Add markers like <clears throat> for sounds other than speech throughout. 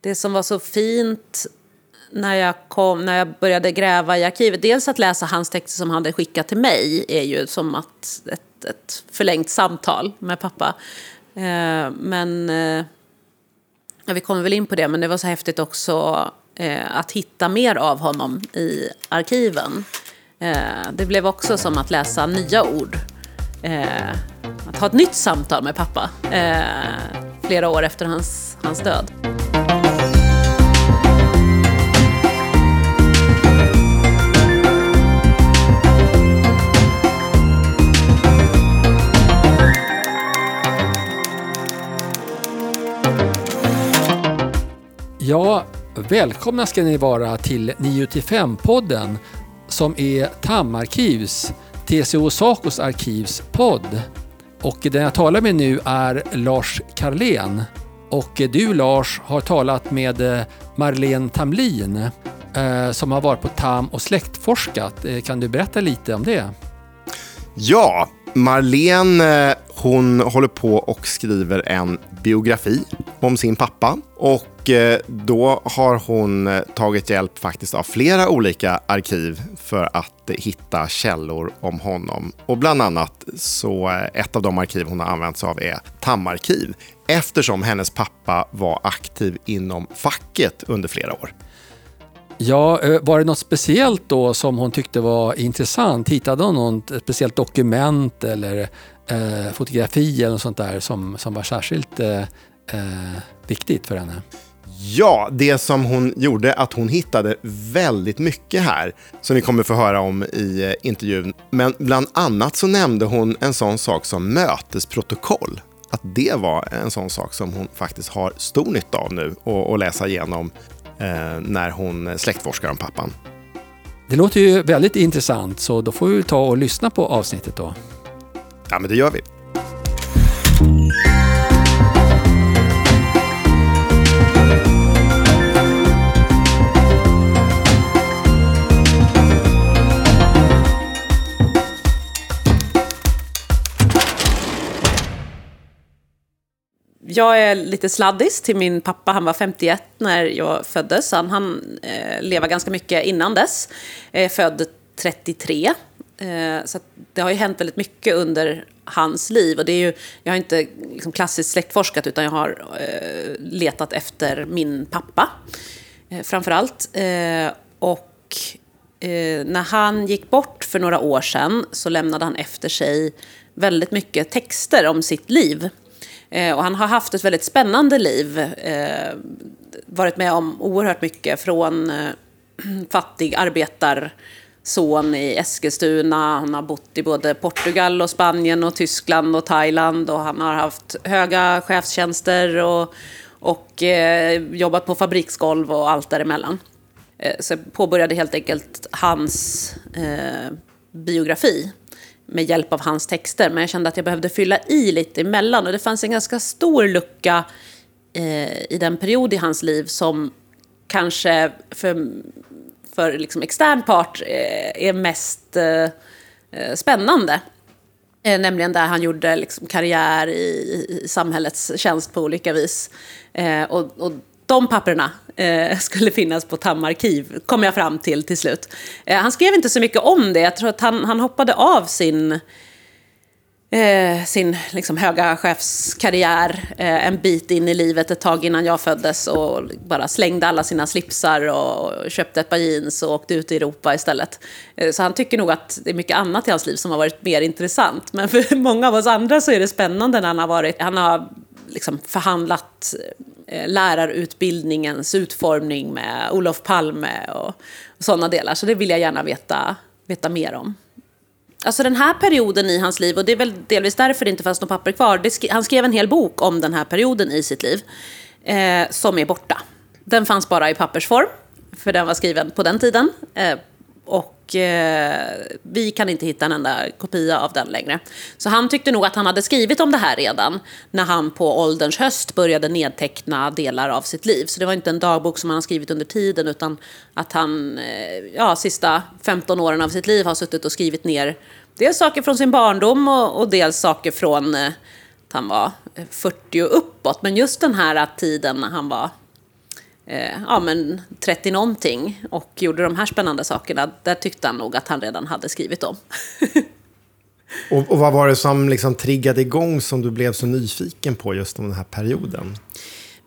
det som var så fint när jag, kom, när jag började gräva i arkivet, dels att läsa hans texter som han hade skickat till mig är ju som att ett, ett förlängt samtal med pappa. Eh, men, eh, ja, vi kommer väl in på det, men det var så häftigt också eh, att hitta mer av honom i arkiven. Eh, det blev också som att läsa nya ord. Eh, att ha ett nytt samtal med pappa eh, flera år efter hans, hans död. Ja, välkomna ska ni vara till 9-5-podden som är TAM-arkivs, TCO Sacos arkivs podd. Och den jag talar med nu är Lars Karlén. Och du Lars har talat med eh, Marlene Tamlin eh, som har varit på TAM och släktforskat. Eh, kan du berätta lite om det? Ja, Marlene hon håller på och skriver en biografi om sin pappa. Och och eh, då har hon eh, tagit hjälp faktiskt av flera olika arkiv för att hitta källor om honom. Och bland annat så eh, ett av de arkiv hon har använt sig av är Tammarkiv Eftersom hennes pappa var aktiv inom facket under flera år. Ja, var det något speciellt då som hon tyckte var intressant? Hittade hon något speciellt dokument eller eh, fotografi eller något sånt där som, som var särskilt eh, eh, viktigt för henne? Ja, det som hon gjorde att hon hittade väldigt mycket här som ni kommer få höra om i eh, intervjun. Men bland annat så nämnde hon en sån sak som mötesprotokoll. Att det var en sån sak som hon faktiskt har stor nytta av nu och, läsa igenom eh, när hon släktforskar om pappan. Det låter ju väldigt intressant så då får vi ta och lyssna på avsnittet då. Ja, men det gör vi. Jag är lite sladdis till min pappa. Han var 51 när jag föddes. Han hann eh, leva ganska mycket innan dess. Eh, född 33. Eh, så det har ju hänt väldigt mycket under hans liv. Och det är ju, jag har inte liksom klassiskt släktforskat utan jag har eh, letat efter min pappa. Eh, framför allt. Eh, och eh, när han gick bort för några år sedan så lämnade han efter sig väldigt mycket texter om sitt liv. Eh, och han har haft ett väldigt spännande liv. Eh, varit med om oerhört mycket från eh, <clears throat> fattig arbetarson i Eskilstuna. Han har bott i både Portugal och Spanien och Tyskland och Thailand och han har haft höga chefstjänster och, och eh, jobbat på fabriksgolv och allt däremellan. Eh, så jag påbörjade helt enkelt hans eh, biografi med hjälp av hans texter. Men jag kände att jag behövde fylla i lite emellan och det fanns en ganska stor lucka eh, i den period i hans liv som kanske för för liksom extern part eh, är mest eh, eh, spännande. Eh, nämligen där han gjorde liksom karriär i, i samhällets tjänst på olika vis. Eh, och, och de papperna eh, skulle finnas på Tamarkiv, kom jag fram till till slut. Eh, han skrev inte så mycket om det. Jag tror att han, han hoppade av sin eh, sin liksom, höga chefskarriär eh, en bit in i livet ett tag innan jag föddes och bara slängde alla sina slipsar och köpte ett par jeans och åkte ut i Europa istället. Eh, så han tycker nog att det är mycket annat i hans liv som har varit mer intressant. Men för <laughs> många av oss andra så är det spännande när han har varit, han har liksom förhandlat eh, lärarutbildningens utformning med Olof Palme och, och sådana delar. Så det vill jag gärna veta, veta mer om. Alltså den här perioden i hans liv, och det är väl delvis därför det inte fanns något papper kvar. Sk han skrev en hel bok om den här perioden i sitt liv, eh, som är borta. Den fanns bara i pappersform, för den var skriven på den tiden. Eh, och eh, vi kan inte hitta en enda kopia av den längre. Så han tyckte nog att han hade skrivit om det här redan när han på ålderns höst började nedteckna delar av sitt liv. Så det var inte en dagbok som han har skrivit under tiden utan att han, eh, ja, sista 15 åren av sitt liv har suttit och skrivit ner dels saker från sin barndom och, och dels saker från eh, att han var eh, 40 och uppåt. Men just den här tiden när han var eh, ja, men 30 någonting och gjorde de här spännande sakerna, där tyckte han nog att han redan hade skrivit dem. <laughs> och, och, vad var det som liksom triggade igång som du blev så nyfiken på just om den här perioden?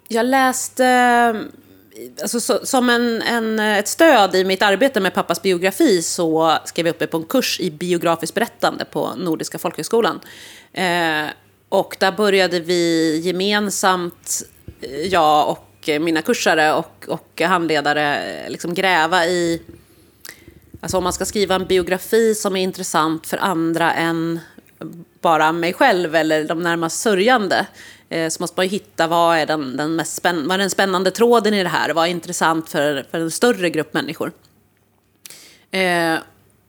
Jag läste alltså, så, som en, en, ett stöd i mitt arbete med pappas biografi så skrev jag upp mig på en kurs i biografiskt berättande på Nordiska folkhögskolan. Eh, och där började vi gemensamt, eh, jag och Eh, mina kursare och, och handledare, eh, liksom gräva i... Alltså om man ska skriva en biografi som är intressant för andra än bara mig själv eller de närmast sörjande eh, så måste man ju hitta vad är den, den, mest spänn, vad är den spännande tråden i det här? Vad är intressant för, för en större grupp människor? Eh,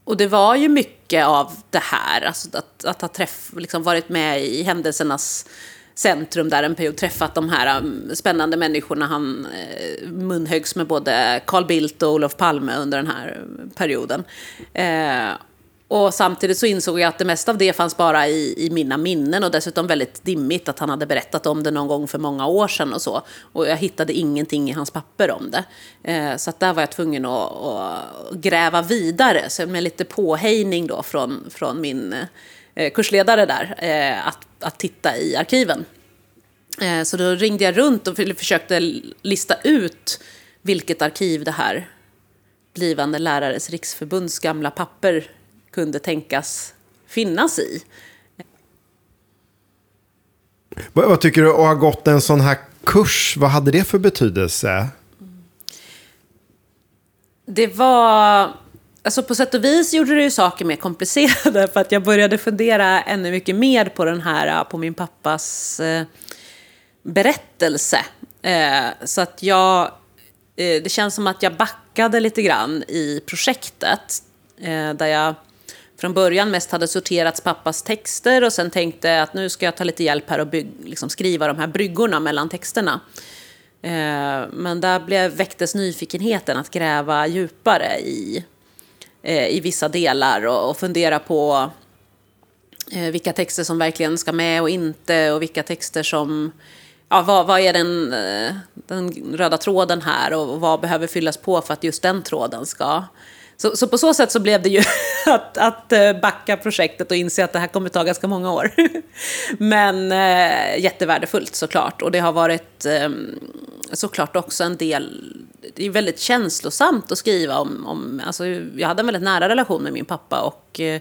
och det var ju mycket av det här, alltså att, att ha träff, liksom varit med i händelsernas centrum där en period, träffat de här um, spännande människorna. Han eh, munhögs med både Carl Bildt och Olof Palme under den här perioden. Eh, och samtidigt så insåg jag att det mesta av det fanns bara i, i mina minnen och dessutom väldigt dimmigt att han hade berättat om det någon gång för många år sedan och så. Och jag hittade ingenting i hans papper om det. Eh, så att där var jag tvungen att, att, gräva vidare, så med lite påhejning då från, från min eh, kursledare där, eh, att, att titta i arkiven. Eh, så då ringde jag runt och försökte lista ut vilket arkiv det här blivande lärares riksförbunds gamla papper kunde tänkas finnas i. Vad, vad tycker du att ha gått en sån här kurs, vad hade det för betydelse? Det var... Alltså på sätt och vis gjorde det ju saker mer komplicerade för att jag började fundera ännu mycket mer på den här, eh, på min pappas eh, berättelse. Eh, så att jag, det känns som att jag backade lite grann i projektet. Där jag från början mest hade sorterat pappas texter och sen tänkte att nu ska jag ta lite hjälp här och bygg, liksom skriva de här bryggorna mellan texterna. Men där blev, väcktes nyfikenheten att gräva djupare i, Eh, i vissa delar och, och fundera på eh, vilka texter som verkligen ska med och inte och vilka texter som ja, vad, vad är den, eh, den röda tråden här och vad behöver fyllas på för att just den tråden ska så, så, på så sätt så blev det ju <laughs> att, att eh, backa projektet och inse att det här kommer ta ganska många år. <laughs> Men eh, jättevärdefullt såklart. Och det har varit eh, såklart också en del... Det är väldigt känslosamt att skriva om... om alltså, jag hade en väldigt nära relation med min pappa och eh,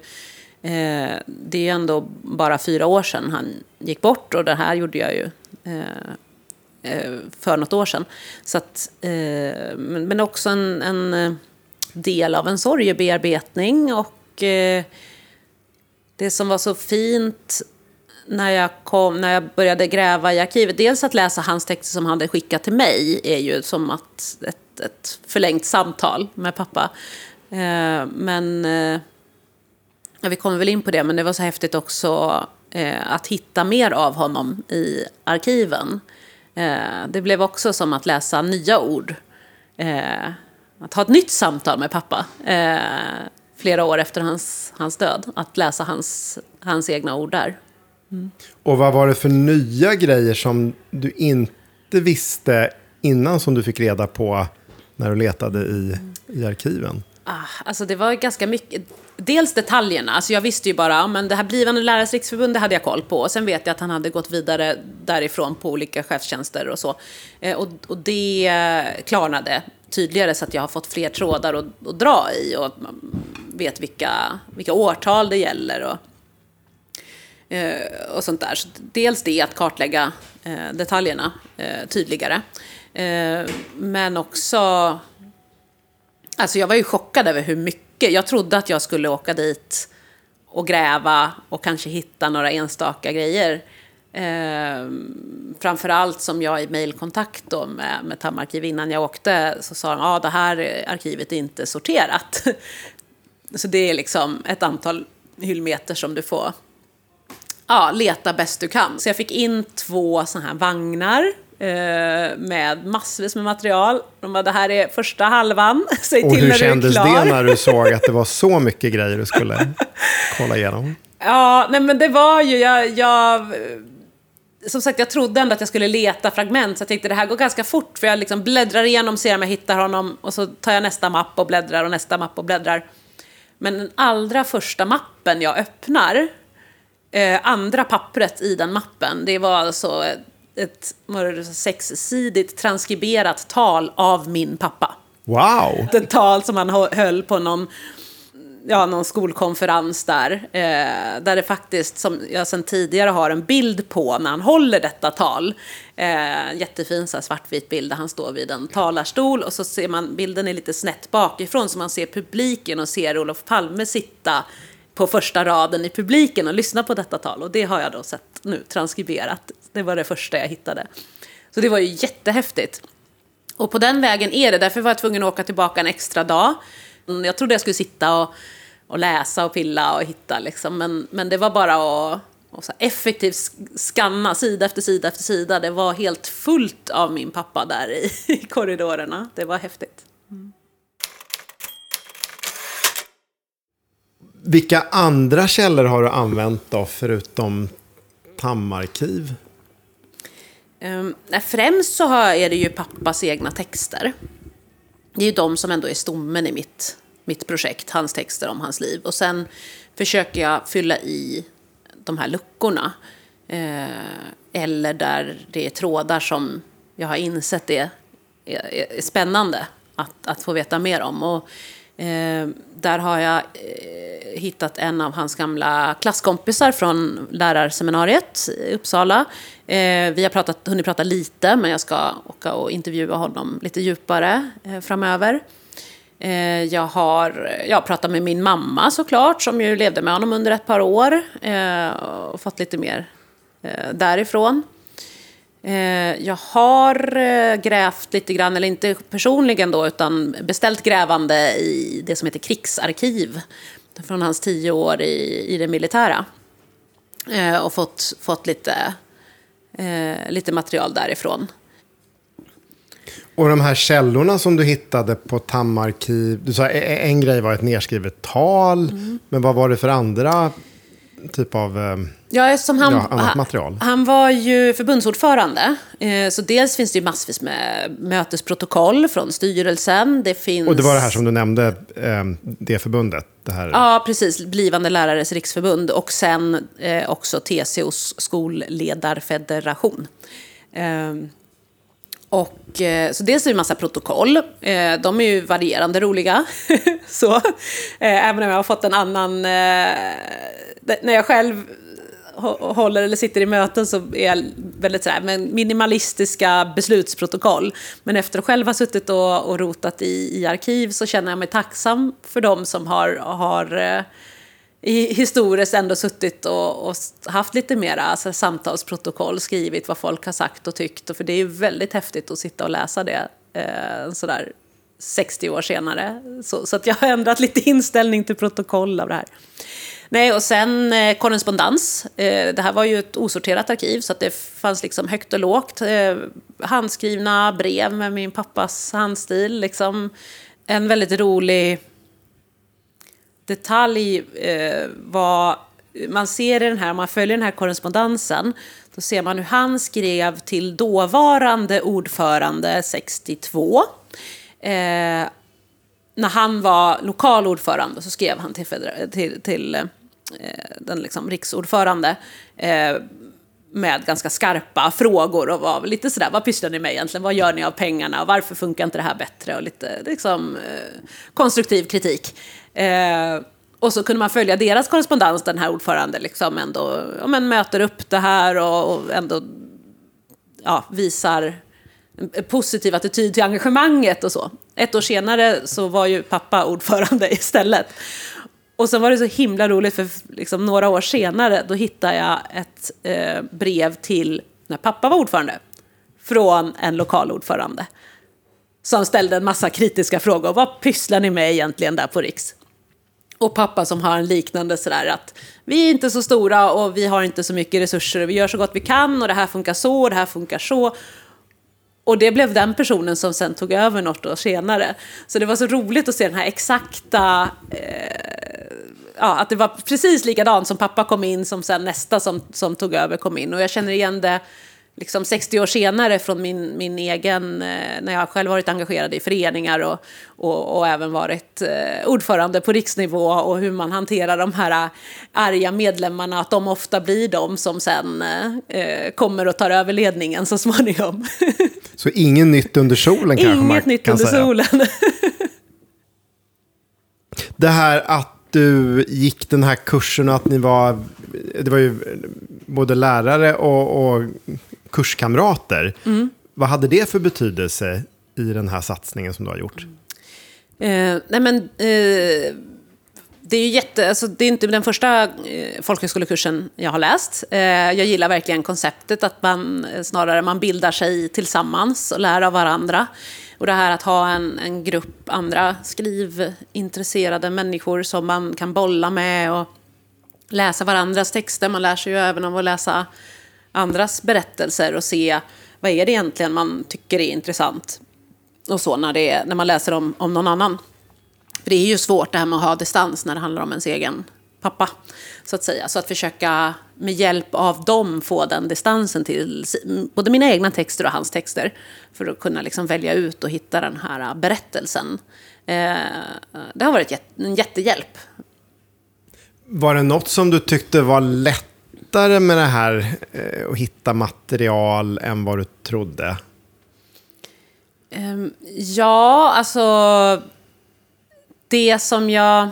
eh det är ändå bara fyra år sedan han gick bort och det här gjorde jag ju eh, eh för något år sedan. Så att, men, men också en, en del av en sorgebearbetning. Och eh, det som var så fint när jag, kom, när jag började gräva i arkivet, dels att läsa hans texter som han hade skickat till mig, är ju som att ett, ett förlängt samtal med pappa. Eh, men, eh, ja, vi kommer väl in på det, men det var så häftigt också eh, att hitta mer av honom i arkiven. Eh, det blev också som att läsa nya ord. Eh, att ha ett nytt samtal med pappa eh, flera år efter hans, hans död. Att läsa hans, hans egna ord där. Mm. Och vad var det för nya grejer som du inte visste innan som du fick reda på när du letade i, i arkiven? Ah, alltså det var ganska mycket. Dels detaljerna. Alltså jag visste ju bara, men det här blivande lärares riksförbund det hade jag koll på. Och sen vet jag att han hade gått vidare därifrån på olika chefstjänster och så. Eh, och, och det klarnade tydligare så att jag har fått fler trådar att, att dra i och vet vilka, vilka årtal det gäller. Och, eh, och sånt där. Så dels det, att kartlägga eh, detaljerna eh, tydligare. Eh, men också... Alltså jag var ju chockad över hur mycket... Jag trodde att jag skulle åka dit och gräva och kanske hitta några enstaka grejer. Eh, framförallt som jag i mejlkontakt med, med TAM-arkiv innan jag åkte så sa de att ah, det här arkivet är inte sorterat. <laughs> så det är liksom ett antal hyllmeter som du får ja, leta bäst du kan. Så jag fick in två sådana här vagnar eh, med massvis med material. De bara, det här är första halvan, <laughs> säg Och till när du är klar. Och hur kändes det när du <laughs> såg att det var så mycket grejer du skulle kolla igenom? Ja, nej men det var ju, jag, jag som sagt, jag trodde ändå att jag skulle leta fragment, så jag tänkte det här går ganska fort, för jag liksom bläddrar igenom, ser om jag hittar honom, och så tar jag nästa mapp och bläddrar och nästa mapp och bläddrar. Men den allra första mappen jag öppnar, eh, andra pappret i den mappen, det var alltså ett, ett sexsidigt transkriberat tal av min pappa. Wow! Ett tal som han hö- höll på någon, ja, någon skolkonferens där. Eh, där det faktiskt, som jag sedan tidigare har en bild på när han håller detta tal. Eh, jättefin så här, svartvit bild där han står vid en talarstol och så ser man, bilden är lite snett bakifrån så man ser publiken och ser Olof Palme sitta på första raden i publiken och lyssna på detta tal. Och det har jag då sett nu transkriberat. Det var det första jag hittade. Så det var ju jättehäftigt. Och på den vägen är det, därför var jag tvungen att åka tillbaka en extra dag. Mm, Jag trodde jag skulle sitta och, och läsa och pilla och hitta, liksom. men, men det var bara att och så effektivt sk- skanna sida efter sida efter sida. Det var helt fullt av min pappa där i, i korridorerna. Det var häftigt. Vilka andra källor har du använt då, förutom Tammarkiv? Um, nej, främst så har, är det ju pappas egna texter. Det är ju de som ändå är stommen i mitt, mitt projekt, hans texter om hans liv. Och sen försöker jag fylla i de här luckorna. Eh, eller där det är trådar som jag har insett är, är, är spännande att, att få veta mer om. Och, eh, där har jag eh, hittat en av hans gamla klasskompisar från lärarseminariet i Uppsala. Eh, vi har pratat, hunnit prata lite, men jag ska åka och intervjua honom lite djupare eh, framöver. Eh, jag har jag pratat med min mamma såklart, som ju levde med honom under ett par år. Eh, och fått lite mer därifrån. Eh, jag har eh, grävt lite grann, eller inte personligen då, utan beställt grävande i det som heter krigsarkiv. Från hans tio år i, i det militära. Eh, och fått, fått lite, lite material därifrån. Och de här källorna som du hittade på Tammarkiv. Du sa e- en grej var ett nedskrivet tal. Men vad var det för andra typ av... eh, Ja, eftersom han, Ja, annat han- material. han var ju förbundsordförande. Eh, så dels finns det ju massvis med mötesprotokoll från styrelsen. Det finns... Och det var det här som du nämnde, eh, det förbundet. Det här. Ja, precis. Blivande lärares riksförbund. Och sen eh, också TCOs skolledarfederation. Och, eh, så dels är det en massa protokoll. Eh, de är ju varierande roliga. <laughs> så, eh, även om jag har fått en annan... Eh, när jag själv håller eller sitter i möten så är jag väldigt sådär, men minimalistiska beslutsprotokoll. Men efter att själv ha suttit och, och rotat i, i arkiv så känner jag mig tacksam för de som har, har eh, i historiskt ändå suttit och, och haft lite mera alltså, samtalsprotokoll, skrivit vad folk har sagt och tyckt. Och för det är ju väldigt häftigt att sitta och läsa det eh, sådär 60 år senare. Så, så att jag har ändrat lite inställning till protokoll av det här. Nej, och sen eh, korrespondens. Eh, det här var ju ett osorterat arkiv så att det fanns liksom högt och lågt. Eh, handskrivna brev med min pappas handstil. Liksom. En väldigt rolig detalj eh, var, man ser i den här, om man följer den här korrespondensen, då ser man hur han skrev till dåvarande ordförande 62. Eh, när han var lokal ordförande så skrev han till, till, till eh, den liksom riksordförande eh, med ganska skarpa frågor och var lite sådär, vad pysslar ni med egentligen? Vad gör ni av pengarna? Varför funkar inte det här bättre? Och lite liksom, eh, konstruktiv kritik. Eh, och så kunde man följa deras korrespondens, den här ordförande liksom ändå ja, men möter upp det här och, och ändå ja, visar en positiv attityd till engagemanget och så. Ett år senare så var ju pappa ordförande <laughs> istället. Och sen var det så himla roligt för liksom några år senare då hittade jag ett eh, brev till när pappa var ordförande. Från en lokal ordförande. Som ställde en massa kritiska frågor. Vad pysslar ni med egentligen där på Riks? Och pappa som har en liknande sådär att vi är inte så stora och vi har inte så mycket resurser och vi gör så gott vi kan och det här funkar så och det här funkar så. Och det blev den personen som sen tog över något år senare. Så det var så roligt att se den här exakta, eh, ja, att det var precis likadant som pappa kom in som sen nästa som, som tog över kom in. Och jag känner igen det liksom 60 år senare från min, min egen, eh, när jag själv varit engagerad i föreningar och, och, och även varit eh, ordförande på riksnivå och hur man hanterar de här arga medlemmarna, att de ofta blir de som sen eh, kommer och tar över ledningen så småningom. <laughs> Så inget nytt under solen kanske Inget man nytt kan under säga. solen. <laughs> Det här att du gick den här kursen och att ni var, det var ju både lärare och, och kurskamrater. Mm. Vad hade det för betydelse i den här satsningen som du har gjort? Eh, nej men, eh, det är jätte, alltså, det är inte den första eh, folkhögskolekursen jag har läst. Eh, jag gillar verkligen konceptet att man eh, snarare man bildar sig tillsammans och lär av varandra. Och det här att ha en, en grupp andra skrivintresserade människor som man kan bolla med och läsa varandras texter. Man lär sig ju även av att läsa andras berättelser och se vad är det egentligen man tycker är intressant. Och så när, det är, när man läser om, om någon annan. För det är ju svårt det här med att ha distans när det handlar om ens egen pappa. Så att säga. Så att försöka med hjälp av dem få den distansen till både mina egna texter och hans texter. För att kunna liksom välja ut och hitta den här berättelsen. Eh, det har varit en jättehjälp. Var det något som du tyckte var lätt? Lättare med det här eh, att hitta material än vad du trodde? Ehm, ja, alltså... Det som jag...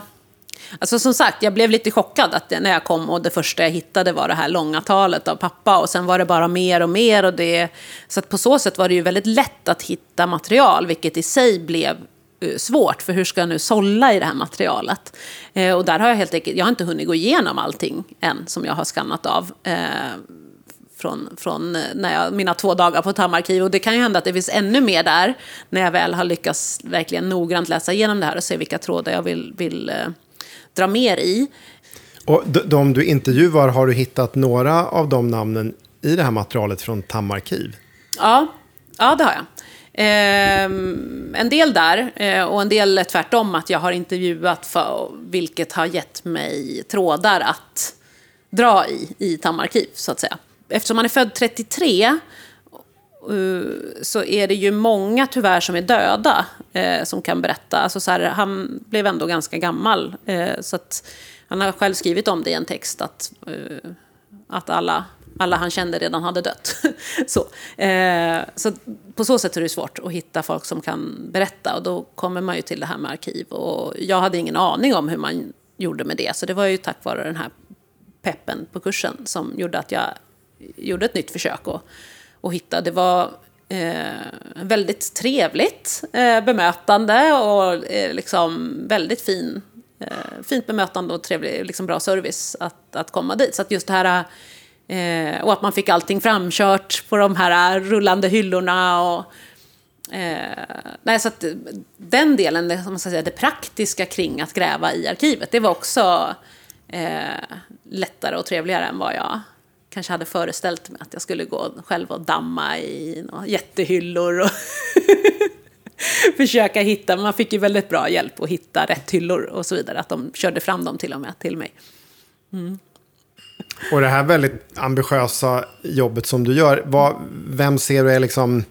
Alltså som sagt, jag blev lite chockad att när jag kom och det första jag hittade var det här långa talet av pappa och sen var det bara mer och mer och det... Så att på så sätt var det ju väldigt lätt att hitta material, vilket i sig blev svårt, för hur ska jag nu sålla i det här materialet? Eh, och där har jag helt enkelt, jag har inte hunnit gå igenom allting än som jag har skannat av. Eh, från, från eh, när jag, mina två dagar på Tammarkiv. Och det kan ju hända att det finns ännu mer där när jag väl har lyckats verkligen noggrant läsa igenom det här och se vilka trådar jag vill, vill eh, dra mer i. Och de, de du intervjuar, har du hittat några av de namnen i det här materialet från Tammarkiv? Ja, ja det har jag. Eh, en del där eh, och en del tvärtom att jag har intervjuat för, vilket har gett mig trådar att dra i, i Tammarkiv så att säga. Eftersom man är född 33 eh, så är det ju många tyvärr som är döda eh, som kan berätta. Alltså så här, han blev ändå ganska gammal. Eh, så att han har själv skrivit om det i en text att, eh, att alla, alla han kände redan hade dött. <laughs> så. Eh, så på så sätt är det svårt att hitta folk som kan berätta. Och då kommer man ju till det här med arkiv. Och jag hade ingen aning om hur man gjorde med det. Så det var ju tack vare den här peppen på kursen som gjorde att jag gjorde ett nytt försök att, att hitta. Det var eh, väldigt trevligt eh, bemötande och eh, liksom väldigt fin, eh, fint bemötande och trevlig, liksom bra service att, att komma dit. Så att just det här, eh, och att man fick allting framkört på de här eh, rullande hyllorna. Och, Eh, nej, så att eh, den delen, det, som man ska säga, det praktiska kring att gräva i arkivet, det var också eh, lättare och trevligare än vad jag kanske hade föreställt mig. Att jag skulle gå själv och damma i några jättehyllor och <laughs> försöka hitta. Man fick ju väldigt bra hjälp att hitta rätt hyllor och så vidare. Att de körde fram dem till och med till mig. Mm. Och det här väldigt ambitiösa jobbet som du gör, vad, vem ser du är liksom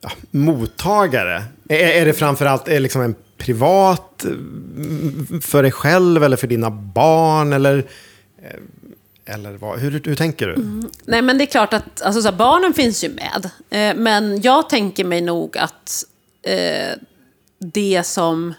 ja, mottagare? Är, är det framförallt är liksom en privat mm, för dig själv eller för dina barn? Eller, eh, eller vad, hur, hur tänker du? Mm. Nej, men det är klart att alltså, så här, barnen finns ju med. Eh, men jag tänker mig nog att eh, det som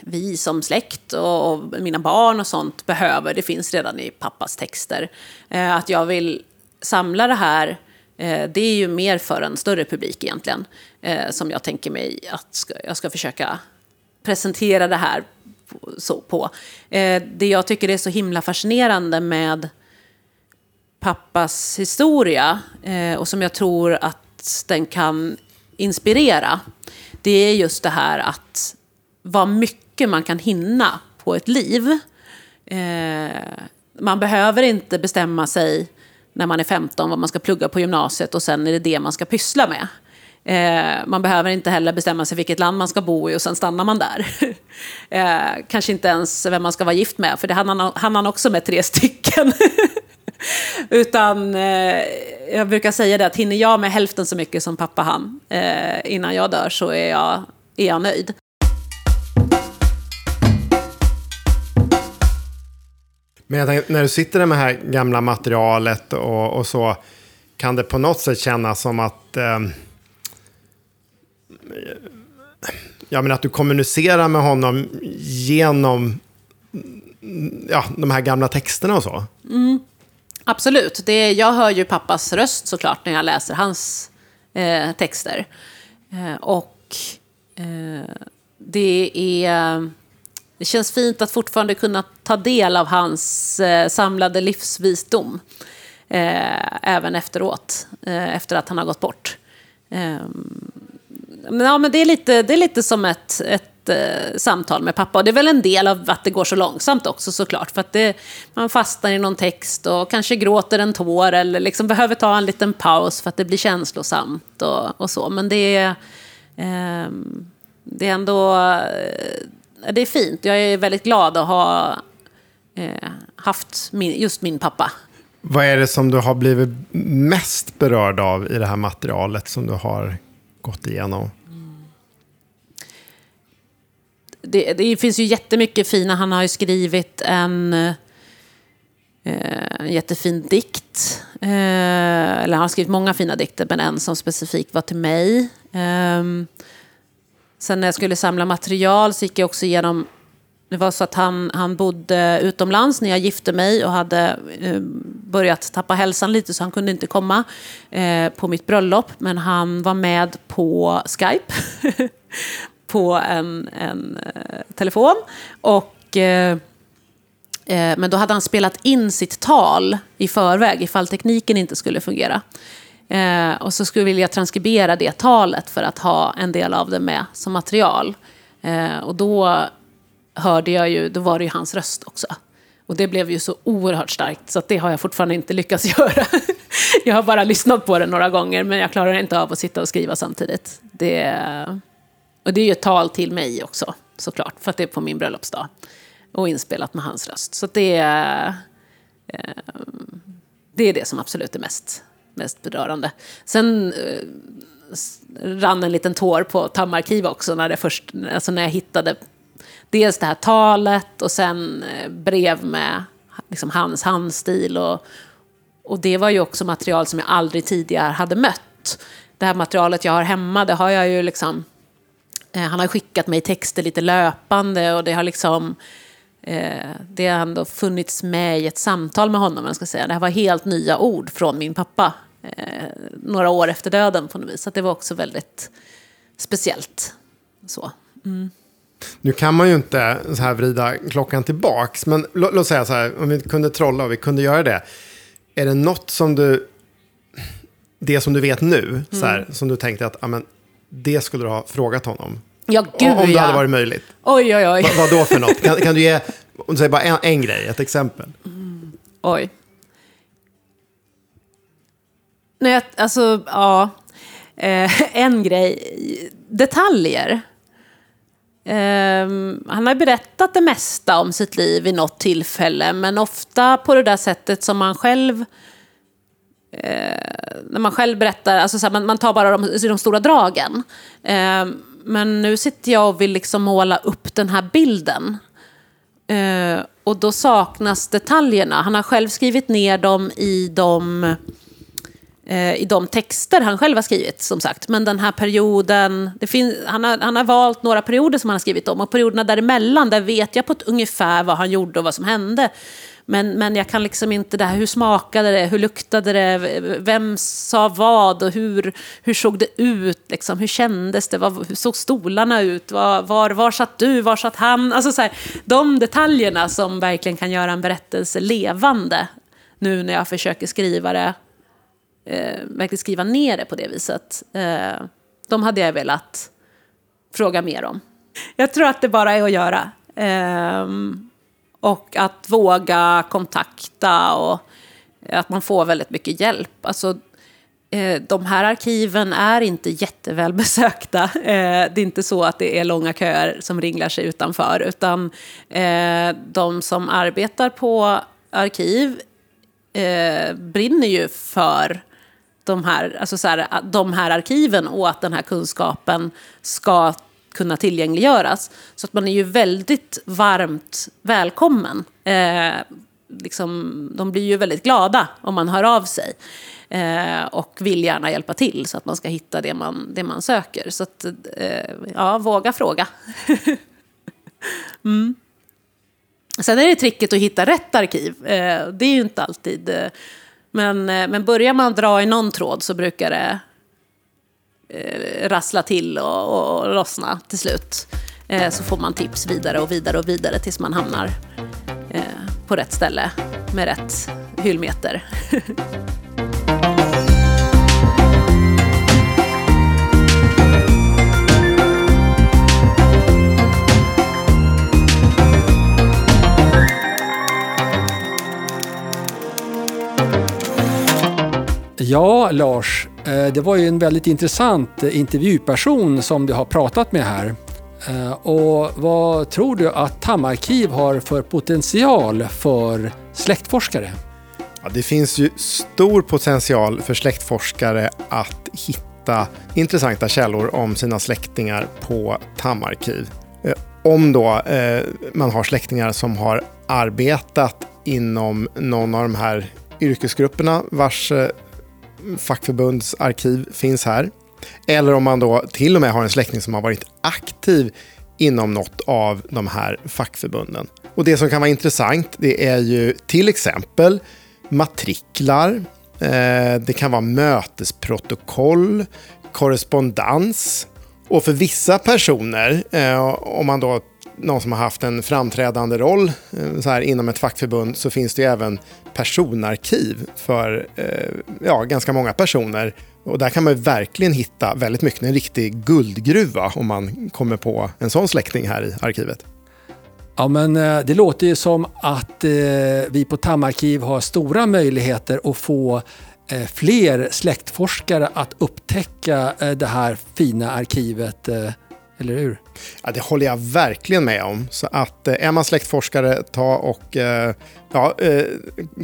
vi som släkt och, och mina barn och sånt behöver, det finns redan i pappas texter. Eh, att jag vill samla det här, eh, det är ju mer för en större publik egentligen. Eh, som jag tänker mig att ska, jag ska försöka presentera det här på, så på. Eh, det jag tycker är så himla fascinerande med pappas historia eh, och som jag tror att den kan inspirera, det är just det här att vad mycket man kan hinna på ett liv. Eh, man behöver inte bestämma sig när man är 15 vad man ska plugga på gymnasiet och sen är det det man ska pyssla med. Eh, man behöver inte heller bestämma sig vilket land man ska bo i och sen stannar man där. <laughs> eh, kanske inte ens vem man ska vara gift med, för det hann han, hann han också med tre stycken. <laughs> Utan eh, jag brukar säga det att hinner jag med hälften så mycket som pappa han eh, innan jag dör så är jag, är jag nöjd. Men jag tänkte, när du sitter där med det här gamla materialet och, och så, kan det på något sätt kännas som att... Eh, ja, men att du kommunicerar med honom genom ja, de här gamla texterna och så? Mm, absolut. Det, jag hör ju pappas röst såklart när jag läser hans eh, texter. Eh, och eh, det är det känns fint att fortfarande kunna ta del av hans eh, samlade livsvisdom. Eh, även efteråt, eh, efter att han har gått bort. Men, ja, men det, är lite, det är lite som ett, ett eh, samtal med pappa. Och det är väl en del av att det går så långsamt också såklart. För att det, man fastnar i någon text och kanske gråter en tår eller liksom behöver ta en liten paus för att det blir känslosamt och, och så. Men det är, ehm, det är ändå eh, det är fint. Jag är väldigt glad att ha eh, haft min, just min pappa. Vad är det som du har blivit mest berörd av i det här materialet som du har gått igenom? Det, det finns ju jättemycket fina. Han har ju skrivit en eh, jättefin dikt. Eh, eller han har skrivit många fina dikter, men en som specifikt var till mig. Eh, Sen när jag skulle samla material så gick jag också igenom det var så att han, han bodde utomlands när jag gifte mig och hade eh, börjat tappa hälsan lite så han kunde inte komma eh, på mitt bröllop. Men han var med på Skype, <laughs> på en, en eh, telefon. Och, eh, eh, men då hade han spelat in sitt tal i förväg ifall tekniken inte skulle fungera. Eh, och så skulle jag vilja transkribera det talet för att ha en del av det med som material. Eh, och då hörde jag ju, då var det ju hans röst också. Och det blev ju så oerhört starkt, så det har jag fortfarande inte lyckats <laughs> göra. jag har bara lyssnat på det några gånger, men jag klarar inte av att sitta och skriva samtidigt. Det, och det är ju ett tal till mig också, såklart, för att det är på min bröllopsdag. Och inspelat med hans röst. Så det, eh, det är det som absolut är mest mest berörande. Sen eh, rann en liten tår på Tammarkiv också när, det först, alltså när jag hittade dels det här talet och sen eh, brev med liksom hans handstil. Och, och det var ju också material som jag aldrig tidigare hade mött. Det här materialet jag har hemma, det har jag ju liksom... Eh, han har skickat mig texter lite löpande och det har liksom... Eh, det har ändå funnits med i ett samtal med honom. Jag ska säga. Det här var helt nya ord från min pappa eh, några år efter döden på något vis. Så det var också väldigt speciellt. Så. Mm. Nu kan man ju inte så här vrida klockan tillbaks, men låt, låt säga så här, om vi kunde trolla och vi kunde göra det. Är det något som du, det som du vet nu, mm. så här, som du tänkte att amen, det skulle du ha frågat honom? Ja, gud Om det ja. hade varit möjligt. Oj, oj, oj. Va, vad då för något? Kan, kan du ge, om du säger bara en, en grej, ett exempel? Mm. Oj. Nej, alltså, ja. Eh, <laughs> en grej. Detaljer. Eh, han har berättat det mesta om sitt liv vid något tillfälle, men ofta på det där sättet som man själv... Eh, när man själv berättar, alltså så här, man, man, tar bara de, de stora dragen. Ehm, men nu sitter jag och vill liksom måla upp den här bilden. Eh, och då saknas detaljerna. Han har själv skrivit ner dem i de eh, i de texter han själv har skrivit, som sagt. Men den här perioden, det finns, han, har, han har valt några perioder som han har skrivit om. Och perioderna däremellan, där vet jag på ett ungefär vad han gjorde och vad som hände. Men, men jag kan liksom inte det här, hur smakade det, hur luktade det, vem sa vad och hur, hur såg det ut, liksom, hur kändes det, var, hur såg stolarna ut, var, var, var satt du, var satt han? Alltså så här, de detaljerna som verkligen kan göra en berättelse levande nu när jag försöker skriva det eh, verkligen skriva ner det på det viset. Eh, de hade jag velat fråga mer om. Jag tror att det bara är att göra. Eh, och att våga kontakta och eh, att man får väldigt mycket hjälp. Alltså, eh, de här arkiven är inte jätteväl besökta. <laughs> Eh, det är inte så att det är långa köer som ringlar sig utanför. Utan de som arbetar på arkiv brinner ju för de här, alltså så här, de här arkiven och att den här kunskapen ska kunna tillgängliggöras. Så att man är ju väldigt varmt välkommen. Eh, liksom, de blir ju väldigt glada om man hör av sig. Eh, och vill gärna hjälpa till så att man ska hitta det man, det man söker. Så att, eh, ja, våga fråga. <laughs> mm. Sen är det tricket att hitta rätt arkiv. Eh, det är ju inte alltid... Eh, men, eh, men börjar man dra i någon tråd så brukar det eh, rassla till och, och, lossna till slut. Eh, så får man tips vidare och vidare och vidare tills man hamnar eh, på rätt ställe med rätt hyllmeter. <laughs> Ja, Lars, Eh, det var ju en väldigt intressant eh, intervjuperson som du har pratat med här. Eh, och vad tror du att Tammarkiv har för potential för släktforskare? Ja, det finns ju stor potential för släktforskare att hitta intressanta källor om sina släktingar på Tammarkiv. Eh, om då eh, man har släktingar som har arbetat inom någon av de här yrkesgrupperna vars fackförbundsarkiv finns här. Eller om man då till och med har en släkting som har varit aktiv inom något av de här fackförbunden. Och det som kan vara intressant det är ju till exempel matriklar, eh, det kan vara mötesprotokoll, korrespondens. Och för vissa personer, eh, om man då någon som har haft en framträdande roll eh, så här, inom ett fackförbund så finns det ju även personarkiv för eh, ja, ganska många personer. Och där kan man verkligen hitta väldigt mycket, en riktig guldgruva om man kommer på en sån släkting här i arkivet. Ja, men eh, det låter ju som att eh, vi på Tammarkiv har stora möjligheter att få eh, fler släktforskare att upptäcka det här fina arkivet. Eller hur? Ja, det håller jag verkligen med om. Så att eh, är man släktforskare, ta och eh, ja, eh,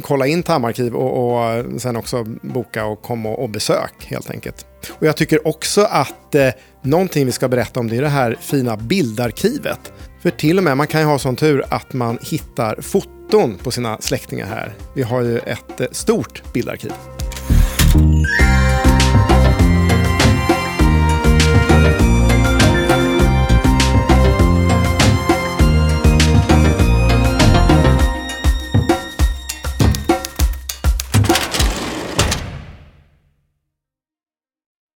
kolla in Tammarkiv och, och sen också boka och komma och, och besök helt enkelt. Och jag tycker också att eh, någonting vi ska berätta om det är det här fina bildarkivet. För till och med man kan ju ha sån tur att man hittar foton på sina släktingar här. Vi har ju ett stort bildarkiv.